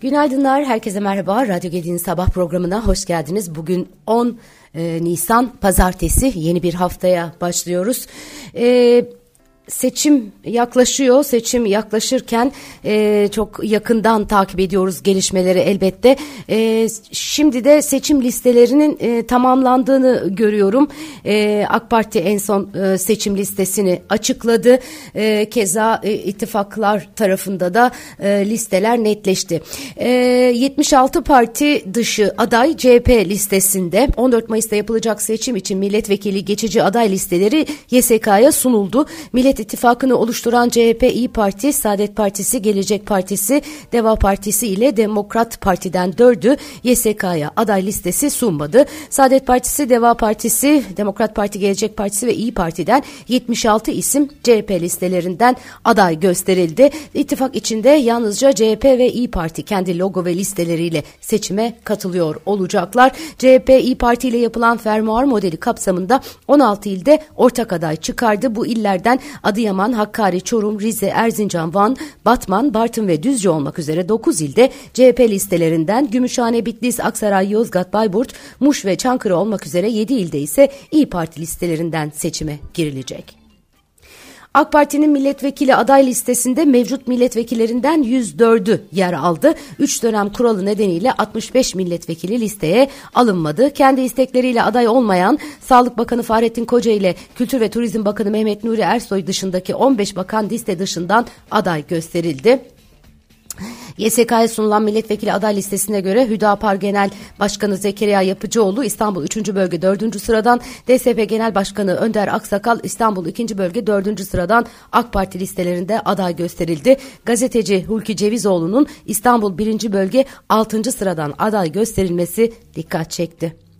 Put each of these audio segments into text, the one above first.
Günaydınlar, herkese merhaba. Radyo Gedi'nin sabah programına hoş geldiniz. Bugün 10 e, Nisan Pazartesi, yeni bir haftaya başlıyoruz. E, seçim yaklaşıyor. Seçim yaklaşırken e, çok yakından takip ediyoruz gelişmeleri elbette. E, şimdi de seçim listelerinin e, tamamlandığını görüyorum. E, AK Parti en son e, seçim listesini açıkladı. E, keza e, ittifaklar tarafında da e, listeler netleşti. E, 76 parti dışı aday CHP listesinde 14 Mayıs'ta yapılacak seçim için milletvekili geçici aday listeleri YSK'ya sunuldu. Millet İttifakı'nı oluşturan CHP, İyi Parti, Saadet Partisi, Gelecek Partisi, Deva Partisi ile Demokrat Parti'den dördü YSK'ya aday listesi sunmadı. Saadet Partisi, Deva Partisi, Demokrat Parti, Gelecek Partisi ve İyi Parti'den 76 isim CHP listelerinden aday gösterildi. İttifak içinde yalnızca CHP ve İyi Parti kendi logo ve listeleriyle seçime katılıyor olacaklar. CHP, İyi Parti ile yapılan fermuar modeli kapsamında 16 ilde ortak aday çıkardı. Bu illerden Adıyaman, Hakkari, Çorum, Rize, Erzincan, Van, Batman, Bartın ve Düzce olmak üzere 9 ilde CHP listelerinden Gümüşhane, Bitlis, Aksaray, Yozgat, Bayburt, Muş ve Çankırı olmak üzere 7 ilde ise İyi Parti listelerinden seçime girilecek. AK Parti'nin milletvekili aday listesinde mevcut milletvekillerinden 104'ü yer aldı. 3 dönem kuralı nedeniyle 65 milletvekili listeye alınmadı. Kendi istekleriyle aday olmayan Sağlık Bakanı Fahrettin Koca ile Kültür ve Turizm Bakanı Mehmet Nuri Ersoy dışındaki 15 bakan liste dışından aday gösterildi. YSK'ya sunulan milletvekili aday listesine göre Hüdapar Genel Başkanı Zekeriya Yapıcıoğlu İstanbul 3. Bölge 4. sıradan, DSP Genel Başkanı Önder Aksakal İstanbul 2. Bölge 4. sıradan AK Parti listelerinde aday gösterildi. Gazeteci Hulki Cevizoğlu'nun İstanbul 1. Bölge 6. sıradan aday gösterilmesi dikkat çekti.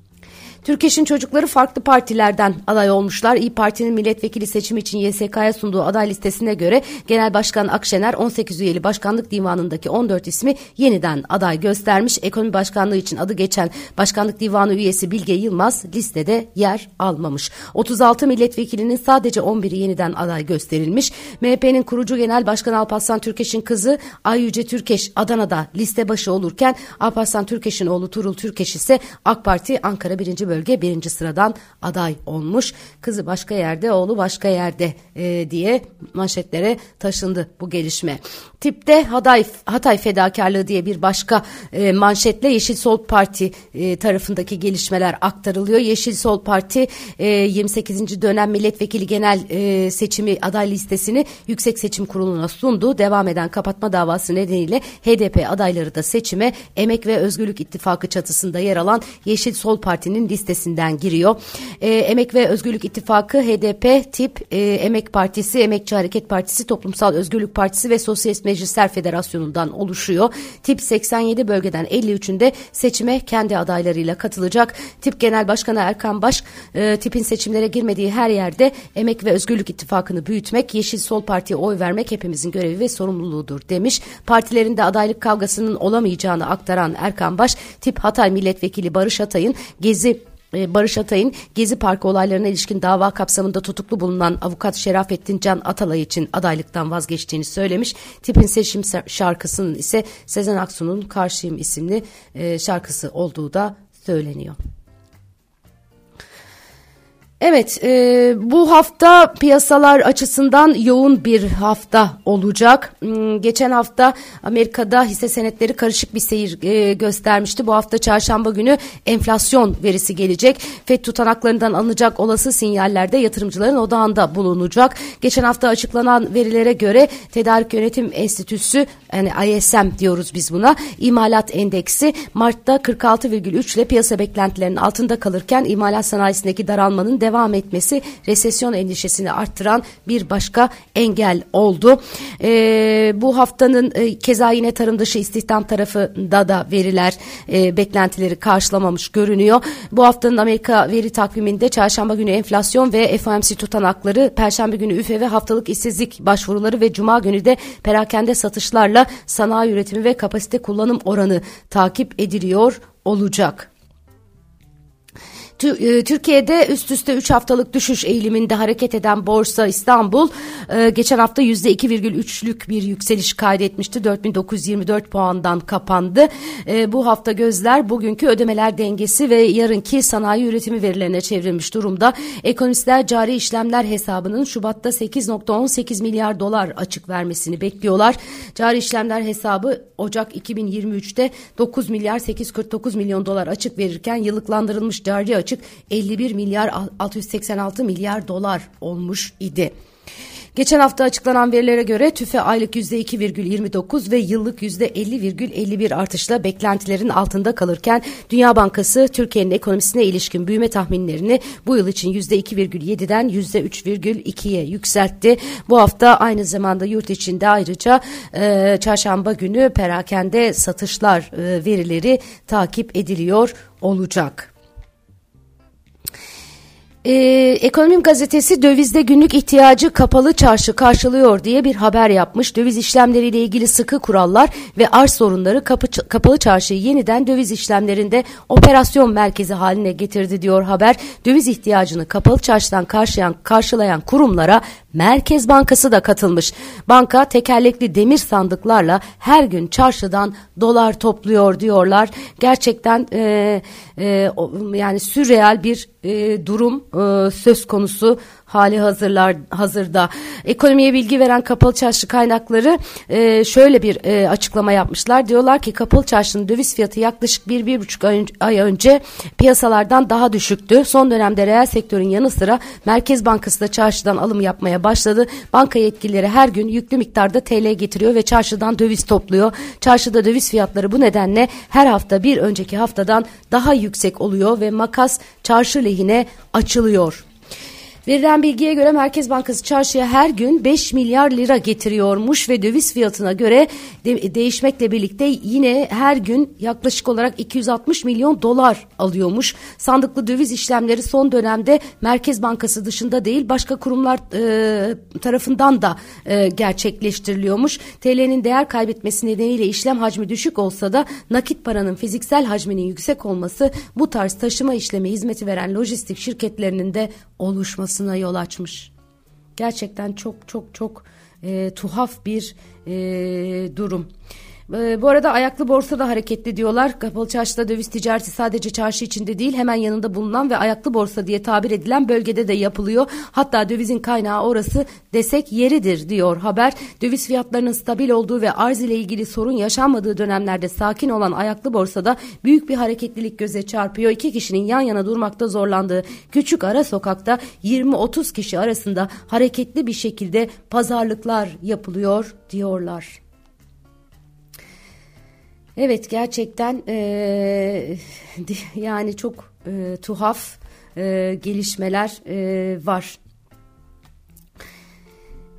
Türkeş'in çocukları farklı partilerden aday olmuşlar. İyi Parti'nin milletvekili seçimi için YSK'ya sunduğu aday listesine göre Genel Başkan Akşener 18 üyeli başkanlık divanındaki 14 ismi yeniden aday göstermiş. Ekonomi Başkanlığı için adı geçen Başkanlık Divanı üyesi Bilge Yılmaz listede yer almamış. 36 milletvekilinin sadece 11'i yeniden aday gösterilmiş. MHP'nin kurucu Genel Başkanı Alparslan Türkeş'in kızı Ay Yüce Türkeş Adana'da liste başı olurken Alparslan Türkeş'in oğlu Turul Türkeş ise AK Parti Ankara 1 bölge birinci sıradan aday olmuş. Kızı başka yerde, oğlu başka yerde e, diye manşetlere taşındı bu gelişme. Tipte Hatay, Hatay fedakarlığı diye bir başka e, manşetle Yeşil Sol Parti e, tarafındaki gelişmeler aktarılıyor. Yeşil Sol Parti e, 28. dönem milletvekili genel e, seçimi aday listesini Yüksek Seçim Kurulu'na sundu. Devam eden kapatma davası nedeniyle HDP adayları da seçime Emek ve Özgürlük İttifakı çatısında yer alan Yeşil Sol Parti'nin listesinden giriyor. E, Emek ve Özgürlük İttifakı HDP, TIP, e, Emek Partisi, Emekçi Hareket Partisi, Toplumsal Özgürlük Partisi ve Sosyalist Meclisler Federasyonu'ndan oluşuyor. Tip 87 bölgeden 53'ünde seçime kendi adaylarıyla katılacak. Tip Genel Başkanı Erkan Baş, e, tipin seçimlere girmediği her yerde Emek ve Özgürlük İttifakı'nı büyütmek, Yeşil Sol Parti'ye oy vermek hepimizin görevi ve sorumluluğudur demiş. Partilerinde adaylık kavgasının olamayacağını aktaran Erkan Baş, Tip Hatay Milletvekili Barış Atay'ın Gezi Barış Atay'ın Gezi Parkı olaylarına ilişkin dava kapsamında tutuklu bulunan avukat Şerafettin Can Atalay için adaylıktan vazgeçtiğini söylemiş. Tipin seçim şarkısının ise Sezen Aksu'nun Karşıyım isimli e, şarkısı olduğu da söyleniyor. Evet, e, bu hafta piyasalar açısından yoğun bir hafta olacak. Hmm, geçen hafta Amerika'da hisse senetleri karışık bir seyir e, göstermişti. Bu hafta çarşamba günü enflasyon verisi gelecek. FED tutanaklarından alınacak olası sinyallerde yatırımcıların odağında bulunacak. Geçen hafta açıklanan verilere göre Tedarik Yönetim Enstitüsü yani ISM diyoruz biz buna. İmalat endeksi Mart'ta 46,3 ile piyasa beklentilerinin altında kalırken imalat sanayisindeki daralmanın devam devam etmesi resesyon endişesini arttıran bir başka engel oldu. E, bu haftanın e, keza yine tarım dışı istihdam tarafında da veriler e, beklentileri karşılamamış görünüyor. Bu haftanın Amerika veri takviminde çarşamba günü enflasyon ve FOMC tutanakları, perşembe günü üfe ve haftalık işsizlik başvuruları ve cuma günü de perakende satışlarla sanayi üretimi ve kapasite kullanım oranı takip ediliyor olacak. E, Türkiye'de üst üste 3 haftalık düşüş eğiliminde hareket eden Borsa İstanbul e, geçen hafta %2,3'lük bir yükseliş kaydetmişti. 4924 puandan kapandı. E, bu hafta gözler bugünkü ödemeler dengesi ve yarınki sanayi üretimi verilerine çevrilmiş durumda. Ekonomistler cari işlemler hesabının Şubat'ta 8.18 milyar dolar açık vermesini bekliyorlar. Cari işlemler hesabı Ocak 2023'te 9 milyar 849 milyon dolar açık verirken yıllıklandırılmış cari açık 51 milyar 686 milyar dolar olmuş idi. Geçen hafta açıklanan verilere göre tüfe aylık %2,29 ve yıllık %50,51 artışla beklentilerin altında kalırken Dünya Bankası Türkiye'nin ekonomisine ilişkin büyüme tahminlerini bu yıl için %2,7'den %3,2'ye yükseltti. Bu hafta aynı zamanda yurt içinde ayrıca e, çarşamba günü perakende satışlar e, verileri takip ediliyor olacak. Ee, Ekonomim gazetesi dövizde günlük ihtiyacı kapalı çarşı karşılıyor diye bir haber yapmış. Döviz işlemleriyle ilgili sıkı kurallar ve arz sorunları kapı, kapalı çarşıyı yeniden döviz işlemlerinde operasyon merkezi haline getirdi diyor haber. Döviz ihtiyacını kapalı çarşıdan karşılayan, karşılayan kurumlara Merkez Bankası da katılmış. Banka tekerlekli demir sandıklarla her gün çarşıdan dolar topluyor diyorlar. Gerçekten e, e, yani sürreal bir e, durum e, söz konusu hali hazırlar hazırda. Ekonomiye bilgi veren kapalı çarşı kaynakları e, şöyle bir e, açıklama yapmışlar. Diyorlar ki kapalı çarşının döviz fiyatı yaklaşık bir, bir buçuk ay önce piyasalardan daha düşüktü. Son dönemde reel sektörün yanı sıra Merkez Bankası da çarşıdan alım yapmaya başladı. Banka yetkilileri her gün yüklü miktarda TL getiriyor ve çarşıdan döviz topluyor. Çarşıda döviz fiyatları bu nedenle her hafta bir önceki haftadan daha yüksek oluyor ve makas çarşı lehine açılıyor. Verilen bilgiye göre Merkez Bankası çarşıya her gün 5 milyar lira getiriyormuş ve döviz fiyatına göre de değişmekle birlikte yine her gün yaklaşık olarak 260 milyon dolar alıyormuş. Sandıklı döviz işlemleri son dönemde Merkez Bankası dışında değil başka kurumlar e, tarafından da e, gerçekleştiriliyormuş. TL'nin değer kaybetmesi nedeniyle işlem hacmi düşük olsa da nakit paranın fiziksel hacminin yüksek olması bu tarz taşıma işlemi hizmeti veren lojistik şirketlerinin de oluşmasına yol açmış. Gerçekten çok çok çok e, tuhaf bir e, durum. Ee, bu arada ayaklı borsada hareketli diyorlar. Kapalı çarşıda döviz ticareti sadece çarşı içinde değil hemen yanında bulunan ve ayaklı borsa diye tabir edilen bölgede de yapılıyor. Hatta dövizin kaynağı orası desek yeridir diyor haber. Döviz fiyatlarının stabil olduğu ve arz ile ilgili sorun yaşanmadığı dönemlerde sakin olan ayaklı borsada büyük bir hareketlilik göze çarpıyor. İki kişinin yan yana durmakta zorlandığı küçük ara sokakta 20-30 kişi arasında hareketli bir şekilde pazarlıklar yapılıyor diyorlar. Evet gerçekten e, yani çok e, tuhaf e, gelişmeler e, var.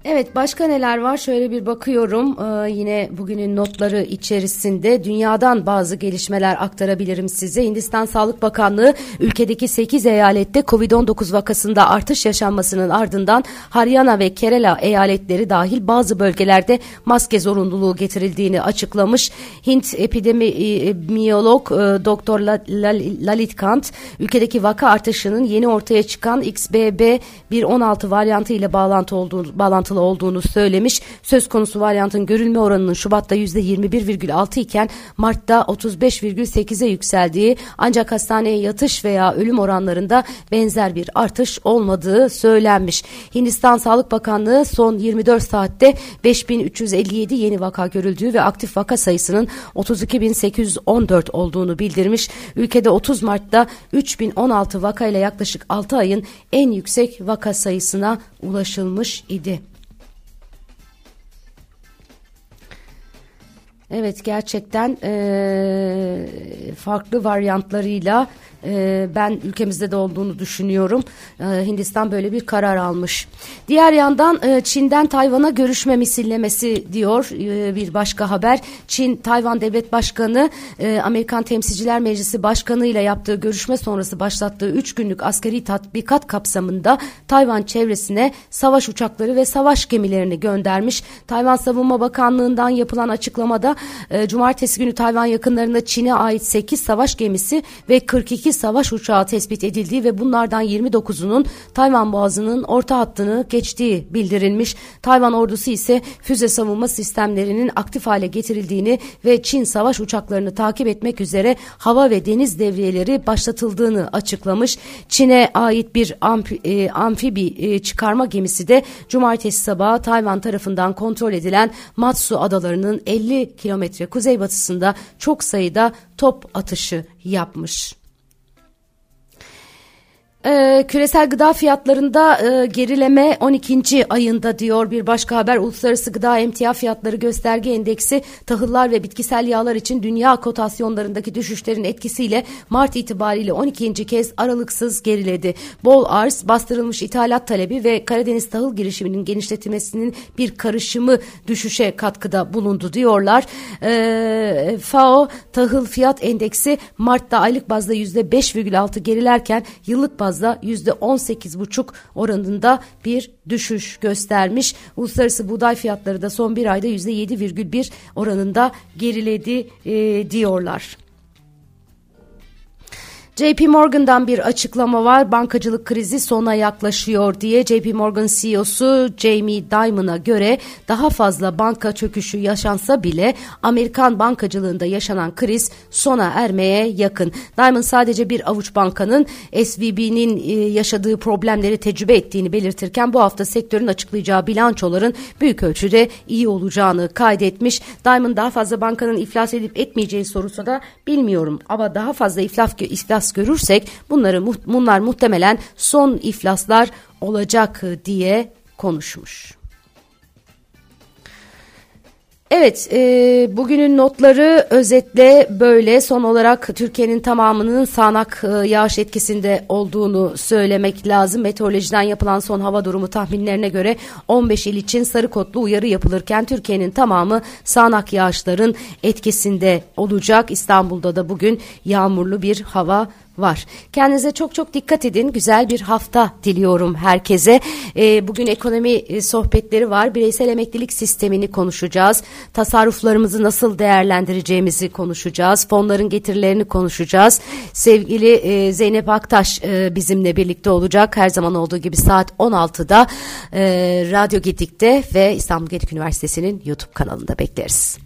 Evet başka neler var şöyle bir bakıyorum ee, yine bugünün notları içerisinde dünyadan bazı gelişmeler aktarabilirim size. Hindistan Sağlık Bakanlığı ülkedeki 8 eyalette Covid-19 vakasında artış yaşanmasının ardından Haryana ve Kerala eyaletleri dahil bazı bölgelerde maske zorunluluğu getirildiğini açıklamış. Hint epidemiyolog e, Doktor Lalit Kant ülkedeki vaka artışının yeni ortaya çıkan XBB 1.16 varyantı ile bağlantı olduğu bağlantılı bağlantılı olduğunu söylemiş. Söz konusu varyantın görülme oranının Şubat'ta %21,6 iken Mart'ta 35,8'e yükseldiği ancak hastaneye yatış veya ölüm oranlarında benzer bir artış olmadığı söylenmiş. Hindistan Sağlık Bakanlığı son 24 saatte 5357 yeni vaka görüldüğü ve aktif vaka sayısının 32.814 olduğunu bildirmiş. Ülkede 30 Mart'ta 3016 vakayla yaklaşık 6 ayın en yüksek vaka sayısına ulaşılmış idi. Evet gerçekten e, farklı varyantlarıyla e, ben ülkemizde de olduğunu düşünüyorum. E, Hindistan böyle bir karar almış. Diğer yandan e, Çin'den Tayvan'a görüşme misillemesi diyor e, bir başka haber. Çin Tayvan Devlet Başkanı e, Amerikan Temsilciler Meclisi Başkanı ile yaptığı görüşme sonrası başlattığı 3 günlük askeri tatbikat kapsamında Tayvan çevresine savaş uçakları ve savaş gemilerini göndermiş. Tayvan Savunma Bakanlığı'ndan yapılan açıklamada cumartesi günü Tayvan yakınlarında Çin'e ait 8 savaş gemisi ve 42 7 savaş uçağı tespit edildiği ve bunlardan 29'unun Tayvan Boğazı'nın orta hattını geçtiği bildirilmiş. Tayvan ordusu ise füze savunma sistemlerinin aktif hale getirildiğini ve Çin savaş uçaklarını takip etmek üzere hava ve deniz devriyeleri başlatıldığını açıklamış. Çin'e ait bir amfi, e, amfibi e, çıkarma gemisi de cumartesi sabahı Tayvan tarafından kontrol edilen Matsu adalarının 50 kilometre kuzeybatısında çok sayıda top atışı yapmış. Ee, küresel gıda fiyatlarında e, gerileme 12. ayında diyor bir başka haber. Uluslararası Gıda Emtia Fiyatları Gösterge Endeksi tahıllar ve bitkisel yağlar için dünya kotasyonlarındaki düşüşlerin etkisiyle Mart itibariyle 12. kez aralıksız geriledi. Bol arz, bastırılmış ithalat talebi ve Karadeniz tahıl girişiminin genişletilmesinin bir karışımı düşüşe katkıda bulundu diyorlar. Ee, FAO tahıl fiyat endeksi Mart'ta aylık bazda %5,6 gerilerken yıllık bazda fazla %18,5 oranında bir düşüş göstermiş. Uluslararası buğday fiyatları da son bir ayda %7,1 oranında geriledi e, diyorlar. JP Morgan'dan bir açıklama var. Bankacılık krizi sona yaklaşıyor diye JP Morgan CEO'su Jamie Dimon'a göre daha fazla banka çöküşü yaşansa bile Amerikan bankacılığında yaşanan kriz sona ermeye yakın. Dimon sadece bir avuç bankanın SVB'nin e, yaşadığı problemleri tecrübe ettiğini belirtirken bu hafta sektörün açıklayacağı bilançoların büyük ölçüde iyi olacağını kaydetmiş. Dimon daha fazla bankanın iflas edip etmeyeceği sorusuna da bilmiyorum ama daha fazla iflas, iflas iflas görürsek bunları bunlar muhtemelen son iflaslar olacak diye konuşmuş. Evet, e, bugünün notları özetle böyle. Son olarak Türkiye'nin tamamının sağanak e, yağış etkisinde olduğunu söylemek lazım. Meteorolojiden yapılan son hava durumu tahminlerine göre 15 il için sarı kodlu uyarı yapılırken Türkiye'nin tamamı sağanak yağışların etkisinde olacak. İstanbul'da da bugün yağmurlu bir hava var. Kendinize çok çok dikkat edin. Güzel bir hafta diliyorum herkese. E, bugün ekonomi e, sohbetleri var. Bireysel emeklilik sistemini konuşacağız. Tasarruflarımızı nasıl değerlendireceğimizi konuşacağız. Fonların getirilerini konuşacağız. Sevgili e, Zeynep Aktaş e, bizimle birlikte olacak. Her zaman olduğu gibi saat 16'da e, Radyo Gedik'te ve İstanbul Gedik Üniversitesi'nin YouTube kanalında bekleriz.